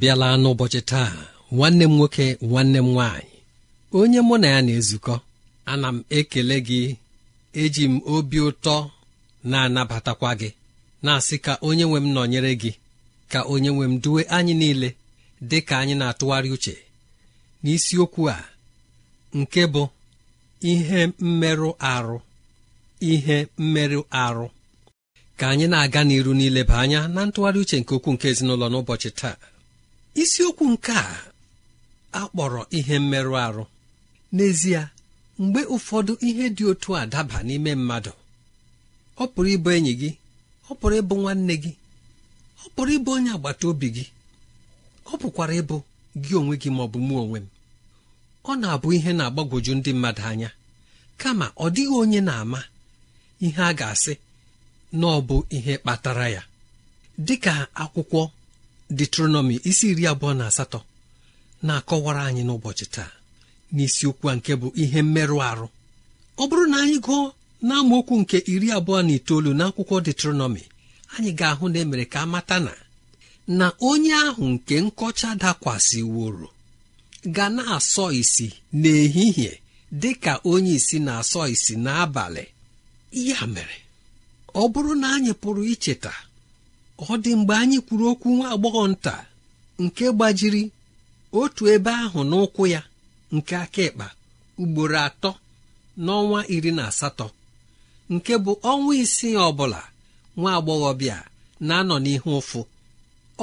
Ị bịala n'ụbọchị taa nwanne m nwoke nwanne m nwaanyị onye mụ na ya na-ezukọ ana m ekele gị eji m obi ụtọ na-anabatakwa gị na-asị ka onye nwe m nọnyere gị ka onye nwe m duwe anyị niile dị ka anyị na-atụgharị uche. N'isiokwu a nke bụ ihe mmerụ arụ ihe mmerụ arụ. Ka anyị na-aga n'iru n'ileba anya na ntụgharị uche nke okwu nke ezinụlọ n'ụbọchị taa. Isiokwu nke a akpọrọ ihe mmerụ arụ. N'ezie mgbe ụfọdụ ihe dị otu a daba n'ime mmadụ ọ pụrụ ịbụ enyi gị ọ pụrụ ịbụ nwanne gị ọ pụrụ ịbụ onye agbata obi gị ọ pụkwara ịbụ gị onwe gị ma ọ bụ mụ onwe m. Ọ na-abụ ihe na-agbagwoju ndị mmadụ anya kama ọ dịghị onye na-ama ihe a ga-asị na ọ bụ ihe kpatara ya. Dịka akwụkwọ detronomi isi iri abụọ na asatọ na-akọwara anyị n'ụbọchị taa n'isiokwu a nke bụ ihe mmerụ arụ. Ọ bụrụ na anyị gụọ n'amaokwu nke iri abụọ na itoolu n'akwụkwọ detronomi anyị ga-ahụ na emere ka amata na na onye ahụ nke nkọcha dakwasịworo ga na-asọ isi n'ehihie dị ka onye isi na-asọ isi n'abalị. Ya mere ọ bụrụ na anyị pụrụ icheta ọ dị mgbe anyị kwuru okwu nwa agbọghọ nta nke gbajiri otu ebe ahụ n'ụkwụ ya nke aka ịkpa ugboro atọ n'ọnwa iri na asatọ nke bụ ọnwa isii ọbụla nwa agbọghọbịa na-anọ n'ihe ụfụ.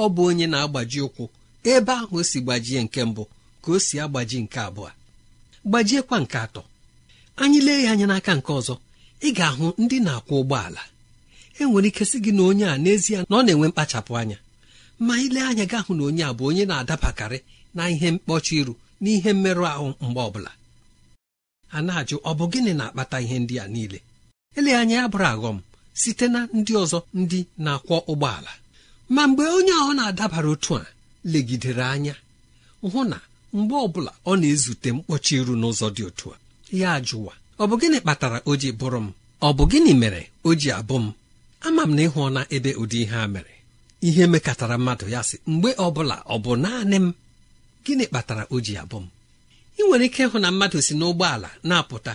Ọ bụ onye na-agbaji ụkwụ ebe ahụ o si gbajie nke mbụ ka o si agbaji nke abụọ. Gbajiekwa nke atọ. Anyị lee ya anya n'aka nke ọzọ ị ga-ahụ ndị na-akwụ ụgbọala. Enwere ike sị gị na onye a n'ezie na ọ na-enwe mkpachapụ anya. Ma ile anya gị ahụ na onye a bụ onye na-adabakarị na ihe mkpọchi iru na ihe mmerụ ahụ mgbe ọbụla. A na-ajụ ọ bụ gịnị na-akpata ihe ndị a niile? Ele anya ya bụrụ aghọm site na ndị ọzọ ndị na-akwọ ụgbọala. Ma mgbe onye ahụ na-adabara otu a legidere anya hụ na mgbe ọbụla ọ na-ezute mkpọchi iru n'ụzọ dị otu a ya ajụwa ọ bụ gịnị kpatara o ji bụrụ m? Ọ bụ gịnị mere o ji abụ m? Ama m na ịhụ na ebe ụdị ihe a mere. Ihe mekatara mmadụ ya sị mgbe ọbụla ọ bụ naanị m gịnị kpatara o ji abụ m? Ị nwere ike ịhụ na mmadụ si n'ụgbọala na-apụta.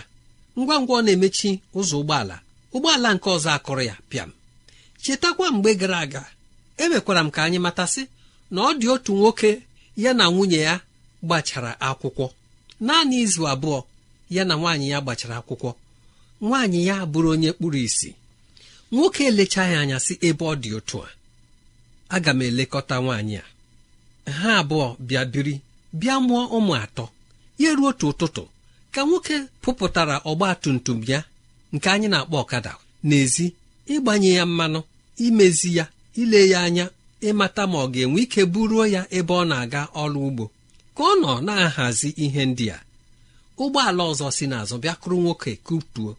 Ngwa ngwa ọ na-emechi ụzọ ụgbọala. Ụgbọala nke ọzọ akụrụ ya pịam. Chetakwa mgbe gara aga emekwara m ka anyị matasị na ọ dị otu nwoke ya na nwunye ya gbachara akwụkwọ. Naanị izu abụọ ya na nwaanyị ya gbachara akwụkwọ. Nwaanyị ya bụrụ onye kpụrụ isi nwoke elechaghị anya sị ebe ọ dị otu a aga m elekọta nwaanyị a. Ha abụọ bịa biri bịa mụọ ụmụ atọ. Ya ruo otu ụtụtụ ka nwoke pụpụtara ọgba tum tum ya nke anyị na-akpọ ọkada n'ezi ịgbanye ya mmanụ imezi ya ile ya anya ịmata ma ọ ga-enwe ike buruo ya ebe ọ na-aga ọrụ ugbo. Ka ọ nọ na-ahazi ihe ndị a ụgbọala ọzọ si n'azụ bịakụrụ nwoke kutuo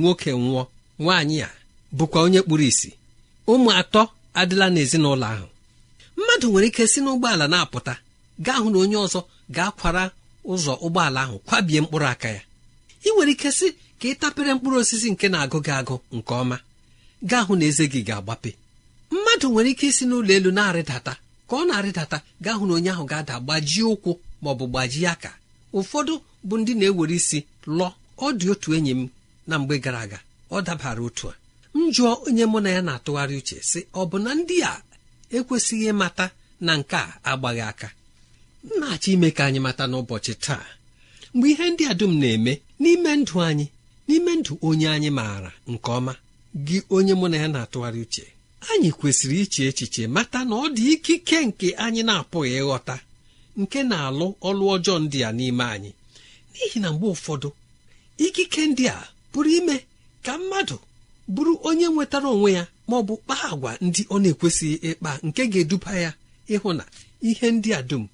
nwoke nwụọ nwaanyị a bụkwa onye kpuru ìsì. Ụmụ atọ adịla n'ezinụlọ ahụ. Mmadụ nwere ike si n'ụgbọala na-apụta gaa hụ na onye ọzọ ga-akwara ụzọ ụgbọala ahụ kwabie mkpụrụ aka ya. Ị nwere ike sị ka ị tapere mkpụrụ osisi nke na-agụ gị agụ nke ọma gaa hụ na eze gị ga-agbape. Mmadụ nwere ike isi n'ụlọ elu na-arịdata ka ọ na-arịdata gaa hụ na onye ahụ ga-ada gbajie ụkwụ ma ọ bụ gbajie aka. Ụfọdụ bụ ndị na-ewere isi lụọ. Ọ dị otu enyi m na mgbe gara aga ọ dabara otu a. m onye mụ na ya na-atụgharị uche sị ọ bụ na ndị a ekwesịghị ịmata na nke a agbaghị aka? M na-achọ ime ka anyị mata n'ụbọchị taa mgbe ihe ndị a dum na-eme n'ime ndụ anyị n'ime ndụ onye anyị maara nke ọma gị onye mụ na ya na-atụgharị uche. Anyị kwesịrị iche echiche mata na ọ dị ikike nke anyị na-apụghị ịghọta nke na-alụ ọlụ ọjọọ ndị a n'ime anyị. N'ihi na mgbe ụfọdụ ikike ndị a pụrụ ime ka mmadụ bụrụ onye nwetara onwe ya ma ọ bụ kpaa agwa ndị ọ na-ekwesịghị ịkpa nke ga-eduba ya ịhụ na ihe ndị a dum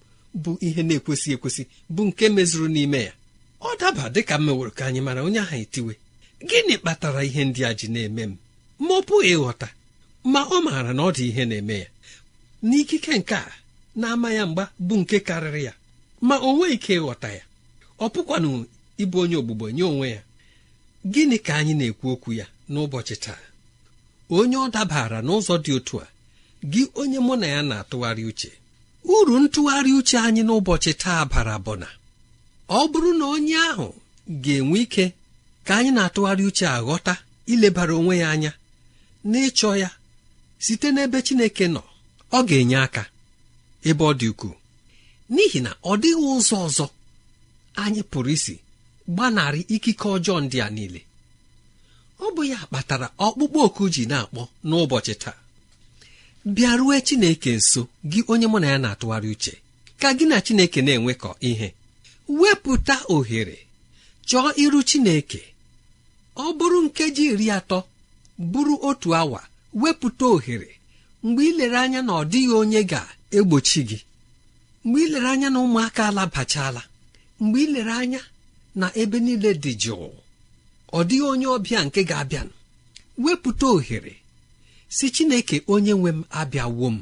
bụ ihe na-ekwesịghị ekwesị bụ nke mezuru n'ime ya. Ọ daba dịka m ka anyị mara onye ahụ etiwe. Gịnị kpatara ihe ndị a ji na-eme m? Ma ọ pụghị ịghọta ma ọ maara na ọ dị ihe na-eme ya. N'ikike nke a na-ama ya mgba bụ nke karịrị ya ma o nweghị ike ịghọta ya. Ọ pụkwanụ ịbụ onye ogbugbo nye onwe ya. Gịnị ka anyị na-ekwu okwu ya? N'ụbọchị taa. Onye ọ dabara n'ụzọ dị otu a gị onye mụ na ya na-atụgharị uche uru ntụgharị uche anyị n'ụbọchị taa bara bụ na ọ bụrụ na onye ahụ ga-enwe ike ka anyị na-atụgharị uche aghọta ilebara onwe ya anya n'ịchọ ya site n'ebe Chineke nọ ọ ga-enye aka ebe ọ dị ukwuu. N'ihi na ọ dịghị ụzọ ọzọ anyị pụrụ isi gbanarị ikike ọjọọ ndị a niile. Ọ bụ ya kpatara ọkpụkpọ oku ji na-akpọ n'ụbọchị taa. Bịarue Chineke nso gị onye mụ na ya na-atụgharị uche ka gị na Chineke na-enwekọ ihe. Wepụta ohere chọọ iru Chineke. Ọ bụrụ nkeji iri atọ bụrụ otu awa wepụta ohere. Mgbe ilere anya na ọ dịghị onye ga-egbochi gị. Mgbe ilere anya na ụmụaka alabachala. Mgbe ilere anya na ebe niile dị jụụ. Ọ dịghị onye ọbịa nke ga-abịanụ wepụta ohere. Si Chineke onye nwe m abịawo m.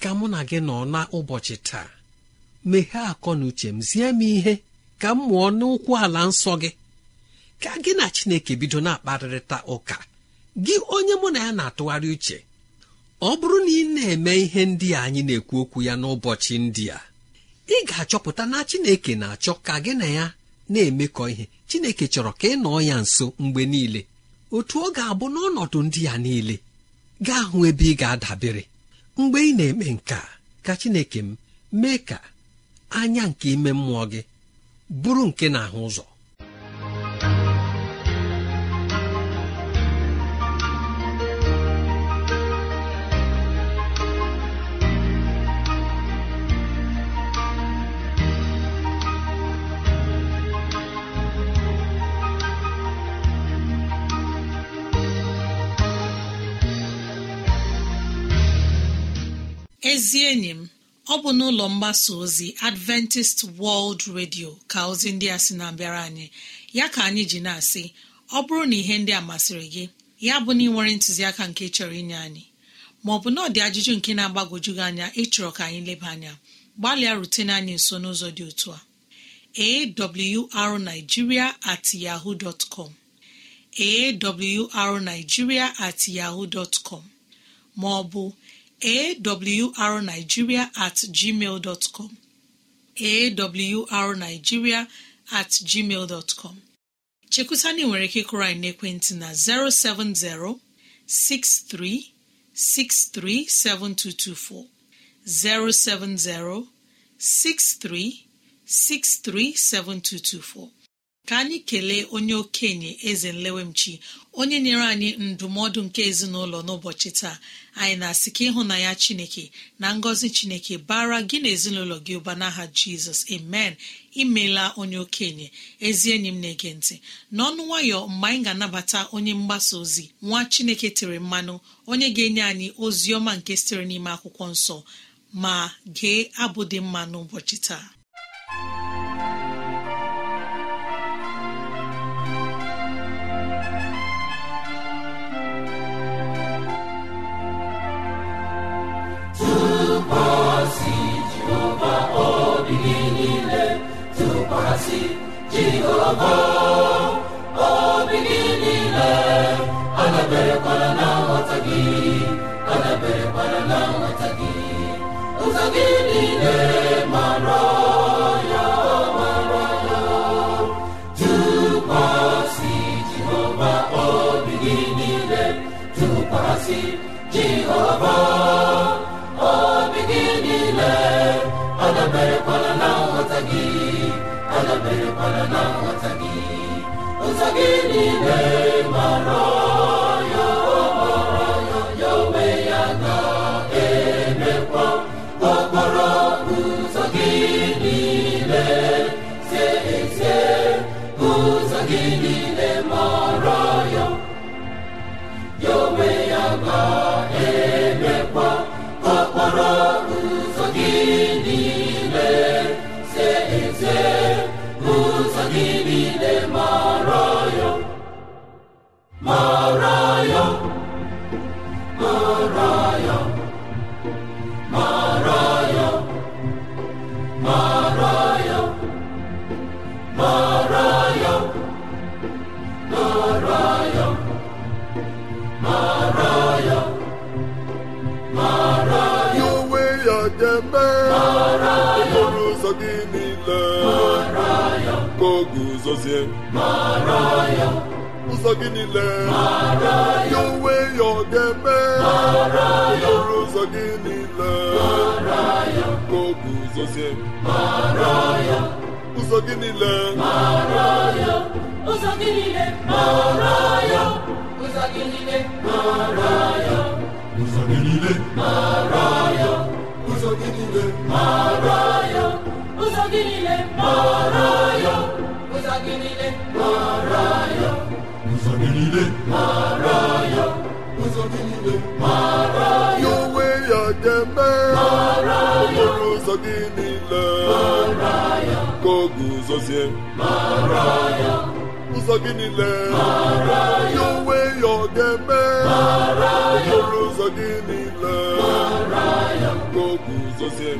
Ka mụ na gị nọ n'ụbọchị taa. Meghee akọ na uche m. Zie m ihe. Ka m mụọ n'ụkwụ ala nsọ gị. Ka gị na Chineke bido na-akparịrịta ụka. Gị onye mụ na ya na-atụgharị uche ọ bụrụ na ị na-eme ihe ndị a anyị na-ekwu okwu ya n'ụbọchị ndị a ị ga-achọpụta na Chineke na-achọ ka gị na ya na-emekọ ihe. Chineke chọrọ ka ị nọọ ya nso mgbe niile. Otu ọ ga-abụ n'ọnọdụ ndị a niile gaa hụ ebe ị ga-adabere. Mgbe ị na-eme nke a ka Chineke m mee ka anya nke ime mmụọ gị bụrụ nke na-ahụ ụzọ. Ezi enyi m ọ bụ n'ụlọ mgbasa ozi adventist world radio ka ozi ndị a sị na-abịara anyị. Ya ka anyị ji na-asị ọ bụrụ na ihe ndị a masịrị gị ya bụ na ị nwere ntụziaka nke chọrọ inye anyị maọbụ na ọ dị ajụjụ nke na-agbagwoju gị anya ịchọrọ ka anyị leba anya gbalịa rutene anyị nso n'ụzọ dị otu a. Awrnigeria at yahoo dot com. Awrnigeria at yahoo dot com. Maọbụ awrnigiria at gmail dọtcọm awrnigiria at gmail nwere ike kụrụ anyị n'ekwentị na 070 6363 7224 070 6363 7224 ka anyị kelee onye okenye eze nlewemchi onye nyere anyị ndụmọdụ nke ezinụlọ n'ụbọchị taa. Anyị na-asị ka ịhụ ya chineke na ngọzi chineke bara gị na ezinụlọ gị ụba n'aha jizọs. Amen. Imeela onye okenye ezi enyi m na-ege ntị. N'ọnụ nwayọ mgbe anyị ga-anabata onye mgbasa ozi nwa chineke tere mmanụ onye ga-enye anyị ozi ọma nke sitere n'ime akwụkwọ nsọ. Ma gee abụ dị mma n'ụbọchị taa. Jehova obi gị niile adaberekwala na nghọta gị adaberekwala na nghọta gị Jehova obi gị niile adaberekwala na na nghọta gị ụzọ gị niile mara guzozie ụzọ gị niile ya onwe ya ọ ga-eme okporo ụzọ gị niile ka o guzozie ụzọ gị niile ụzọ gị niile ụzọ gị niile mara ya ụzọ gị niile mara ya ụzọ gị niile mara ya ụzọ gị niile mara ya ụzọ gị niile mara ya ụzọ gị niile mara ya ụzọ gị niile mara ya onwe ya ga-eme okporo ụzọ gị niile ka o guzozie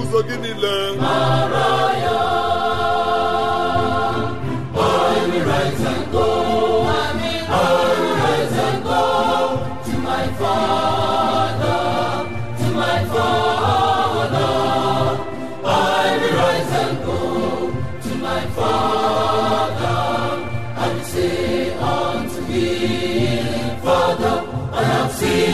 ụzọ gị niile ya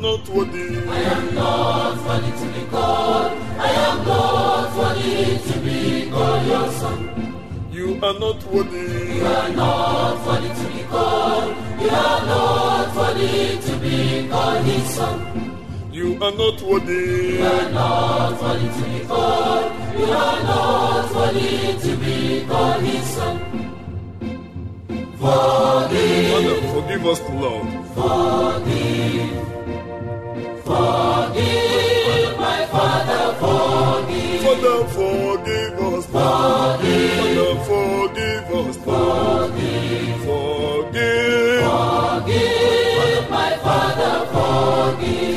am not worthy. I am not worthy to be called. I am not worthy to be called your son. are not worthy. You are not worthy to be called. You are not worthy to be called His son. You are not worthy. You are not worthy to be called. You are not worthy to be called His son. Forgive, Father, forgive us, Lord. forgive, forgive, my Father, forgive, Father, forgive us. Forgive us. Forgive. Forgive. forgive, my Father, forgive,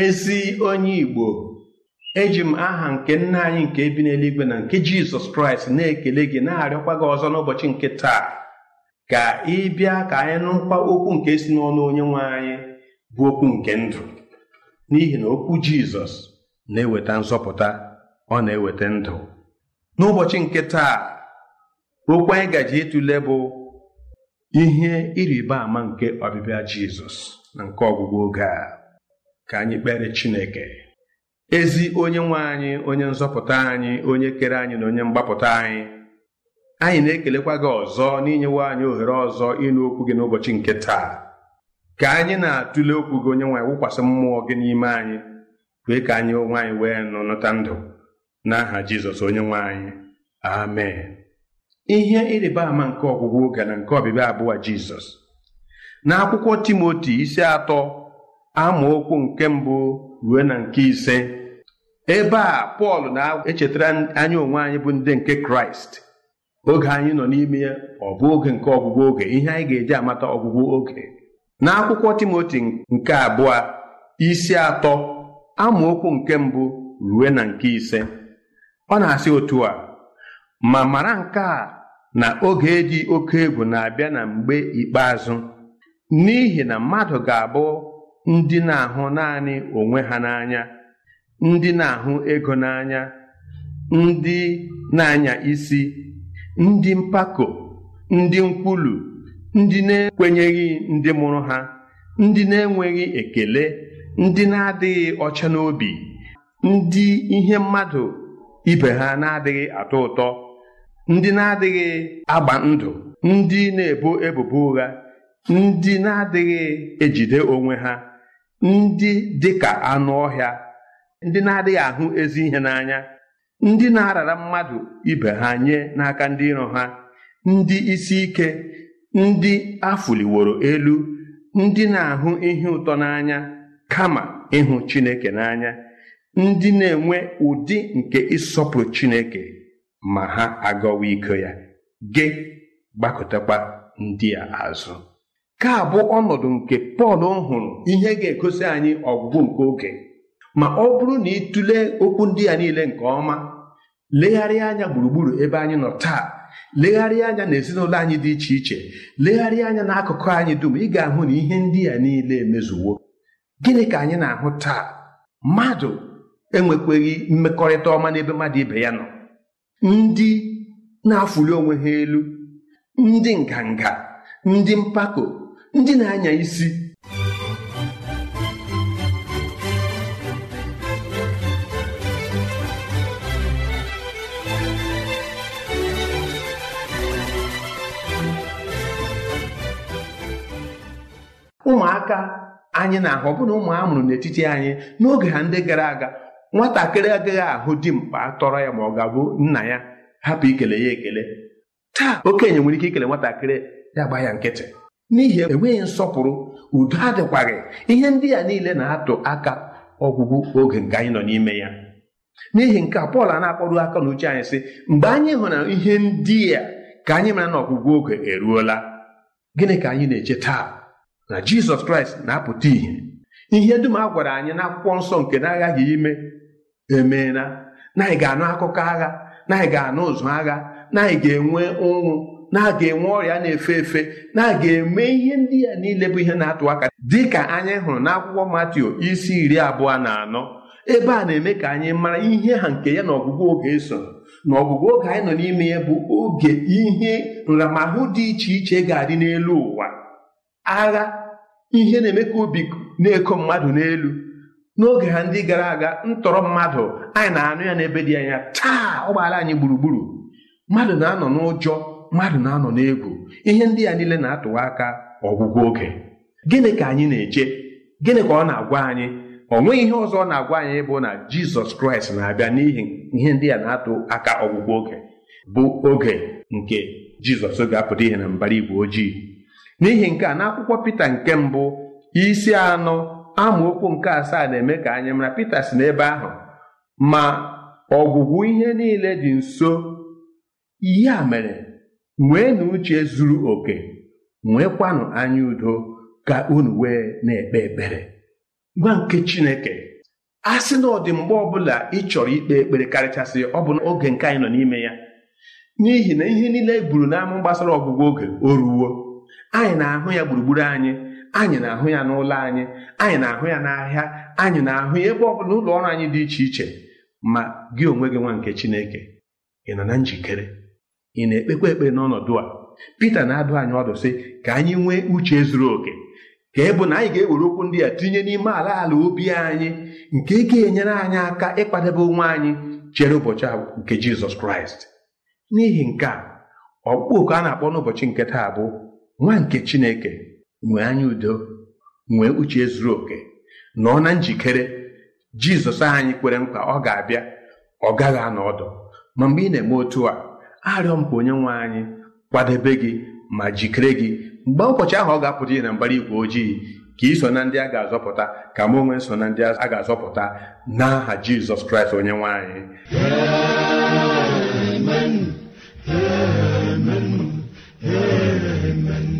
ezi onye igbo eji m aha nke nna anyị nke bi n'eluigwe na nke jizọs kraịst na-ekele gị na-arịọkwa gị ọzọ n'ụbọchị nke taa. Ka ị bịa ka anyị nụkwa okwu nke si n'ọnụ onye nwe anyị bụ okwu nke ndụ. N'ihi na okwu jizọs na-eweta nzọpụta ọ na-eweta ndụ. N'ụbọchị nke taa okwu anyị gaji ịtụle bụ ihe ịrịba ama nke ọbịbịa jizọs na nke ọgwụgwụ oge a. ka anyị kpere chineke ezi onye nwe anyị onye nzọpụta anyị onye kere anyị na onye mgbapụta anyị anyị na-ekelekwa gị ọzọ n'inyewe anyị ohere ọzọ ịnụ okwu gị n'ụbọchị nke taa. Ka anyị na-atụle okwu gị onye nwe anyị wụkwasị mmụọ gị n'ime anyị kwee ka anyị onwe anyị wee nụnụta ndụ. N'aha jizọs onye nwe anyị amen. Ihe ịrịba ama nke ọgwụgwụ oge na nke ọbịbịa abụọ jizọs. N'akwụkwọ timoti isi atọ amaokwu nke mbụ ruo na nke ise. Ebe a pọl na-echetara anyị onwe anyị bụ ndị nke kraịst. Oge anyị nọ n'ime ya ọ bụ oge nke ọgwụgwụ oge. Ihe anyị ga-eji amata ọgwụgwụ oge. N'akwụkwọ timoti nke abụọ isi atọ amaokwu nke mbụ ruo na nke ise. Ọ na-asị otu a ma mara nke a na oge dị oke egwu na-abịa na mgbe ikpeazụ. N'ihi na mmadụ ga-abụ ndị na-ahụ naanị onwe ha n'anya ndị na-ahụ ego n'anya ndị na-anya isi ndị mpako ndị nkwulu ndị na-ekwenyeghị ndị mụrụ ha ndị na-enweghị ekele ndị na-adịghị ọcha n'obi ndị ihe mmadụ ibe ha na-adịghị atọ ụtọ ndị na-adịghị agba ndụ ndị na-ebo ebubo ụgha ndị na-adịghị ejide onwe ha. Ndị dị ka anụ ọhịa ndị na-adịghị ahụ ezi ihe n'anya ndị na-arara mmadụ ibe ha nye n'aka ndị iro ha ndị isi ike ndị afụliworo elu ndị na-ahụ ihe ụtọ n'anya kama ịhụ Chineke n'anya ndị na-enwe ụdị nke ịsọpụrụ Chineke ma ha agọwa iko ya. Gị gbakọtakwa ndị a azụ. Ka bụ ọnọdụ nke Pọl hụrụ. Ihe ga-egosi anyị ọgwụgwụ nke oge. Ma ọ bụrụ na ịtụle okwu ndị a niile nke ọma legharịa anya gburugburu ebe anyị nọ taa. Legharịa anya na ezinụlọ anyị dị iche iche. Legharịa anya n'akụkụ anyị dum. Ị ga-ahụ na ihe ndị a niile emezuwo. Gịnị ka anyị na-ahụ taa? Mmadụ enwekweghị mmekọrịta ọma n'ebe mmadụ ibe ya nọ. Ndị na-afụli onwe ha elu. Ndị nganga. Ndị mpako. Ndị na-anya isi. Ụmụaka anyị na-ahụ ọbụna ụmụ a mụrụ n'etiti anyị n'oge ha ndị gara aga nwatakịrị agaghị ahụ dimkpa tọrọ ya ma ọ ga-abụ nna ya hapụ ikele ya ekele. Taa okenye nwere ike ikele nwatakịrị ya gba ya nkịtị. N'ihi enweghị nsọpụrụ udo adịkwaghị. Ihe ndị a niile na-atụ aka ọgwụgwụ oge nke anyị nọ n'ime ya. N'ihi nke a Pọl a na-akpọrụ aka na uche anyị sị mgbe anyị hụrụ ihe ndị a ka anyị mara na ọgwụgwụ oge eruola gịnị ka anyị na-eche taa? Na Jizọs Kraịst na-apụta ìhè. Ihe dum a gwara anyị n'akwụkwọ nsọ nke na-aghaghị ime emeela. Na anyị ga-anụ akụkọ agha na anyị ga-anụ ụzụ agha na anyị ga-enwe ụnwụ na a ga-enwe ọrịa na-efe efe na a ga-eme ihe ndị a niile bụ ihe na-atụ aka. Dị ka anyị hụrụ n'akwụkwọ Matio isi iri abụọ na anọ ebe a na-eme ka anyị mara ihe ha nke ya na ọgwụgwụ oge eso na ọgwụgwụ oge anyị nọ n'ime ya bụ oge ihe nramahụ dị iche iche ga-adị n'elu ụwa. Agha ihe na-eme ka obi na-eko mmadụ n'elu. N'oge ha ndị gara aga ntọrọ mmadụ anyị na-anụ ya n'ebe dị anya taa ụgbọala anyị gburugburu. Mmadụ na-anọ n'ụjọ. Mmadụ na-anọ n'egwu ihe ndị a niile na-atụwa aka ọgwụgwụ oge. Gịnị ka anyị na-eche? Gịnị ka ọ na-agwa anyị? Ọ nweghị ihe ọzọ ọ na-agwa anyị bụ na jizọs kraịst na-abịa n'ihi ihe ndị a na-atụ aka ọgwụgwụ oge bụ oge nke jizọs ga-apụta ihe na mbara igwe ojii. N'ihi nke a n'akwụkwọ pita nke mbụ isi anọ amaokwu nke asaa na-eme ka anyị mara pita si n'ebe ahụ ma ọgwụgwụ ihe niile dị nso ya mere nwee na uche zuru oke nwekwanụ anya udo ka unu wee na-ekpe ekpere. Gwa nke chineke a sị na ọ dị mgbe ọbụla ị chọrọ ikpe ekpere karịchasị ọ bụ oge nke anyị nọ n'ime ya. N'ihi na ihe niile e buru n'ama gbasara ọgwụgwụ oge o ruwo. Anyị na-ahụ ya gburugburu anyị anyị na-ahụ ya n'ụlọ anyị anyị na-ahụ ya n'ahịa anyị na-ahụ ya ebe ọbụla ụlọ ọrụ anyị dị iche iche. Ma gị onwe gị nwa nke chineke ị nọ na njikere? Ị na-ekpekwa ekpere n'ọnọdụ a? Pita na-adụ anyị ọdụ sị ka anyị nwee uche zuru oke. Ka e bụ na anyị ga-ewere okwu ndị a tinye n'ime ala ala obi anyị nke ga-enyere anyị aka ịkwadebe onwe anyị chere ụbọchị nke Jizọs Kraịst. N'ihi nke a ọkpụkpọ oku a na-akpọ n'ụbọchị nke taa bụ nwa nke Chineke nwee anya udo nwee uche zuru oke. Nọọ na njikere. Jizọs anyị kwere nkwa ọ ga-abịa ọ gaghị anọ ọdụ. Ma mgbe ị na-eme otu a arịọ m ka onye nwe anyị kwadebe gị ma jikere gị. Mgbe ụbọchị ahụ ọ ga-apụta ihe na mbara igwe ojii ka ị na ndị a ga-azọpụta ka m onwe so na ndị a ga-azọpụta n'aha Jizọs Kraịst onye nwe anyị Gị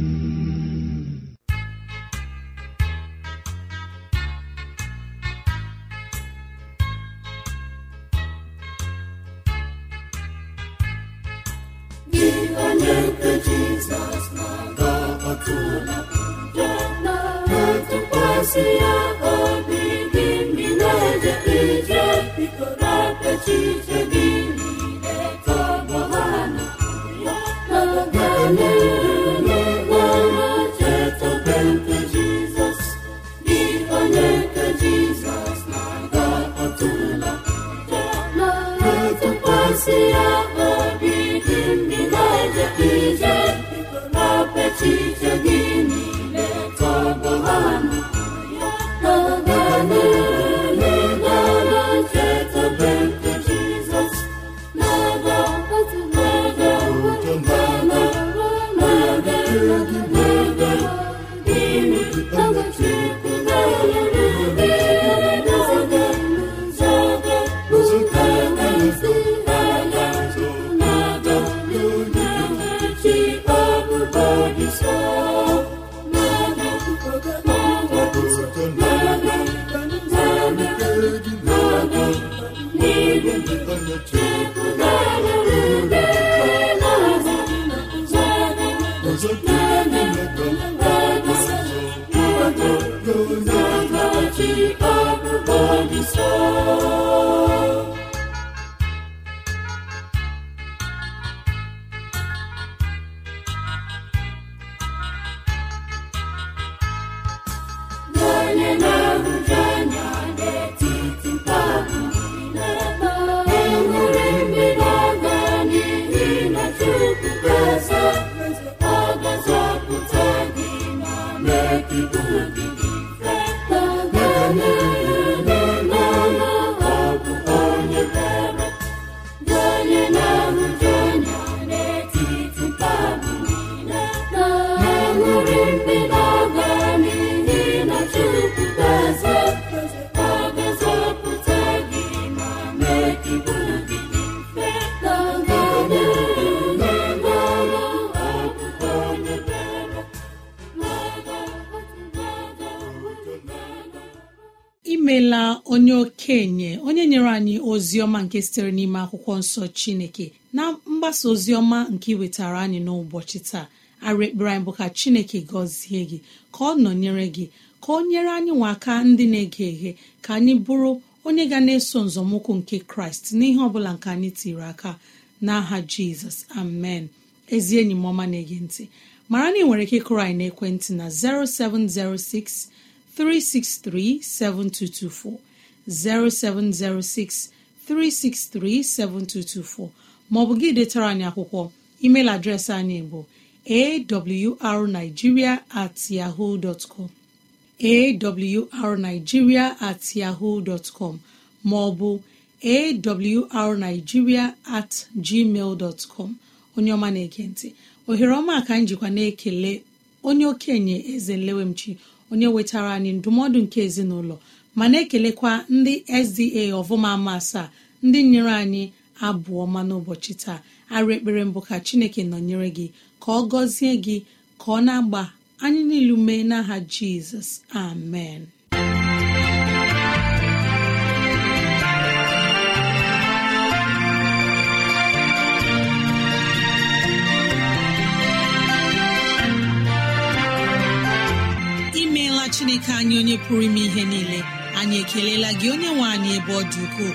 na-atụkwasị ya obi. Ọma nke sitere n'ime akwụkwọ nsọ chineke na mgbasa ozi ọma nke iwetara anyị n'ụbọchị taa arụ ekpere anyị bụ ka chineke gọzie gị ka ọ nọnyere gị ka ọ nyere anyị nwa aka ndị na-ege eghe ka anyị bụrụ onye ga na-eso nzọmụkwụ nke kraịst n'ihe ọbụla nke anyị tiri aka n'aha jizọs. Amen. Ezi enyi m ọma na-ege ntị mara na ị nwere ike ịkụrụ anyị n'ekwentị na 0706 363 7224 0706 363 7224 maọbụ gị detara anyị akwụkwọ email adreesị anyị bụ awrnigeria at yahoo com awrnigeria at yahoo com maọbụ awrnigeria at gmail com. Onye ọma na-ege ntị ohere ọma ka anyị jikwa na-ekele onye okenye eze nlewemchi onye wetara anyị ndụmọdụ nke ezinụlọ ma na-ekelekwa ndị sda ọvụma ama asaa ndị nyere anyị abụọ ma n'ụbọchị taa. Arụ ekpere mbụ ka chineke nọnyere gị ka ọ gọzie gị ka ọ na-agba anyị niilu mee n'aha jizọs. Amen. Imeela chineke anyị onye pụrụ ime ihe niile. Anyị ekelela gị onye nwe anyị ebe ọ dị ukwuu.